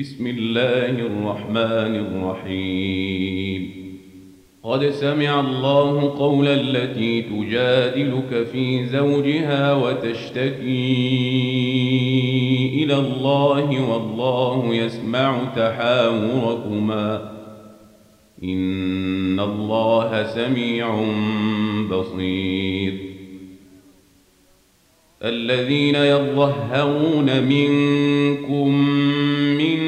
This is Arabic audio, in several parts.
بسم الله الرحمن الرحيم. قد سمع الله قول التي تجادلك في زوجها وتشتكي إلى الله والله يسمع تحاوركما. إن الله سميع بصير. الذين يظهرون منكم من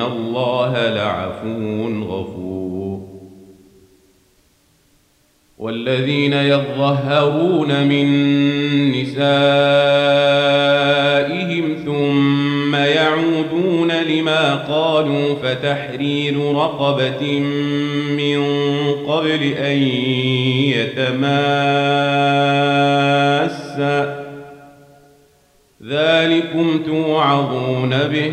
الله لعفو غفور. والذين يظهرون من نسائهم ثم يعودون لما قالوا فتحرير رقبة من قبل أن يتماسا ذلكم توعظون به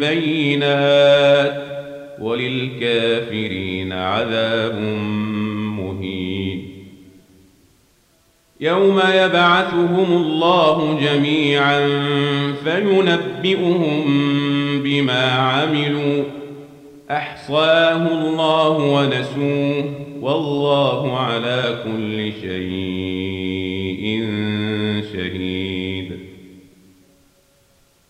بينات وللكافرين عذاب مهين. يوم يبعثهم الله جميعا فينبئهم بما عملوا. أحصاه الله ونسوه والله على كل شيء شهيد.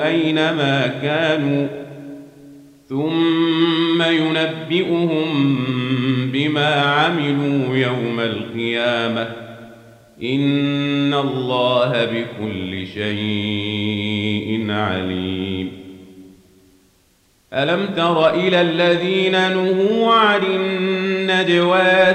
أينما كانوا ثم ينبئهم بما عملوا يوم القيامة. إن الله بكل شيء عليم. ألم تر إلى الذين نهوا عن النجوى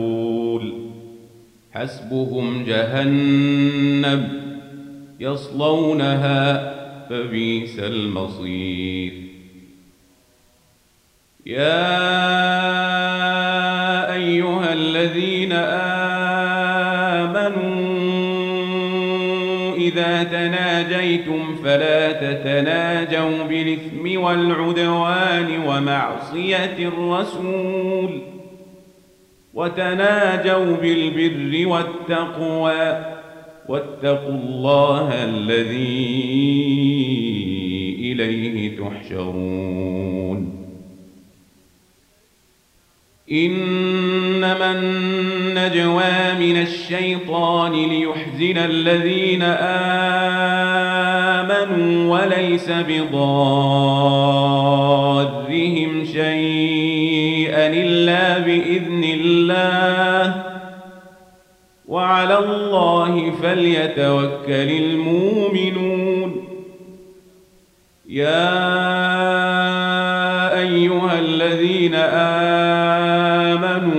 حسبهم جهنم يصلونها فبئس المصير. يا أيها الذين آمنوا إذا تناجيتم فلا تتناجوا بالإثم والعدوان ومعصية الرسول وتناجوا بالبر والتقوى. واتقوا الله الذي إليه تحشرون. إنما النجوى من الشيطان ليحزن الذين آمنوا وليس بضارهم شيئا وعلى الله فليتوكل المؤمنون. يا أيها الذين آمنوا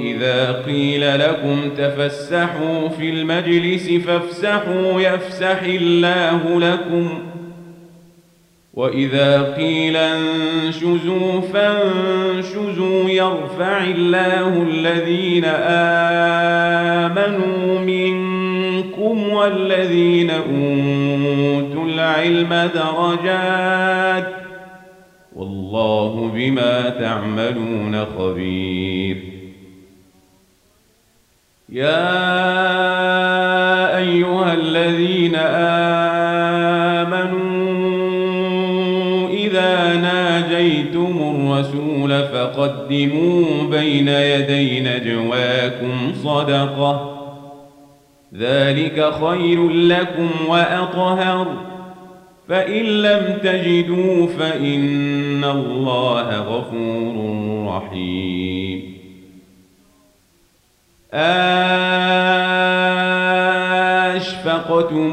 إذا قيل لكم تفسحوا في المجلس فافسحوا يفسح الله لكم. وإذا قيل انشزوا فانشزوا يرفع الله الذين آمنوا منكم والذين أوتوا العلم درجات والله بما تعملون خبير يا أيها الذين آمنوا ناجيتم الرسول فقدموا بين يدي نجواكم صدقة. ذلك خير لكم وأطهر. فإن لم تجدوا فإن الله غفور رحيم. أشفقتم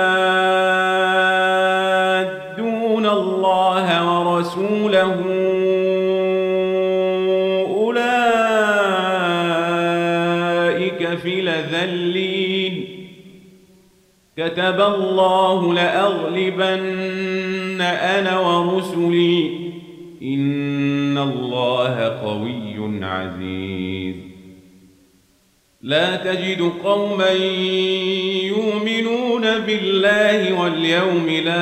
الله ورسوله أولئك في لذلين كتب الله لأغلبن أنا ورسلي. إن الله قوي عزيز. لا تجد قوما يؤمنون بالله واليوم الآخر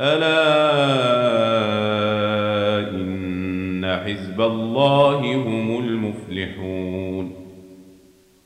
ألا حزب الله هم المفلحون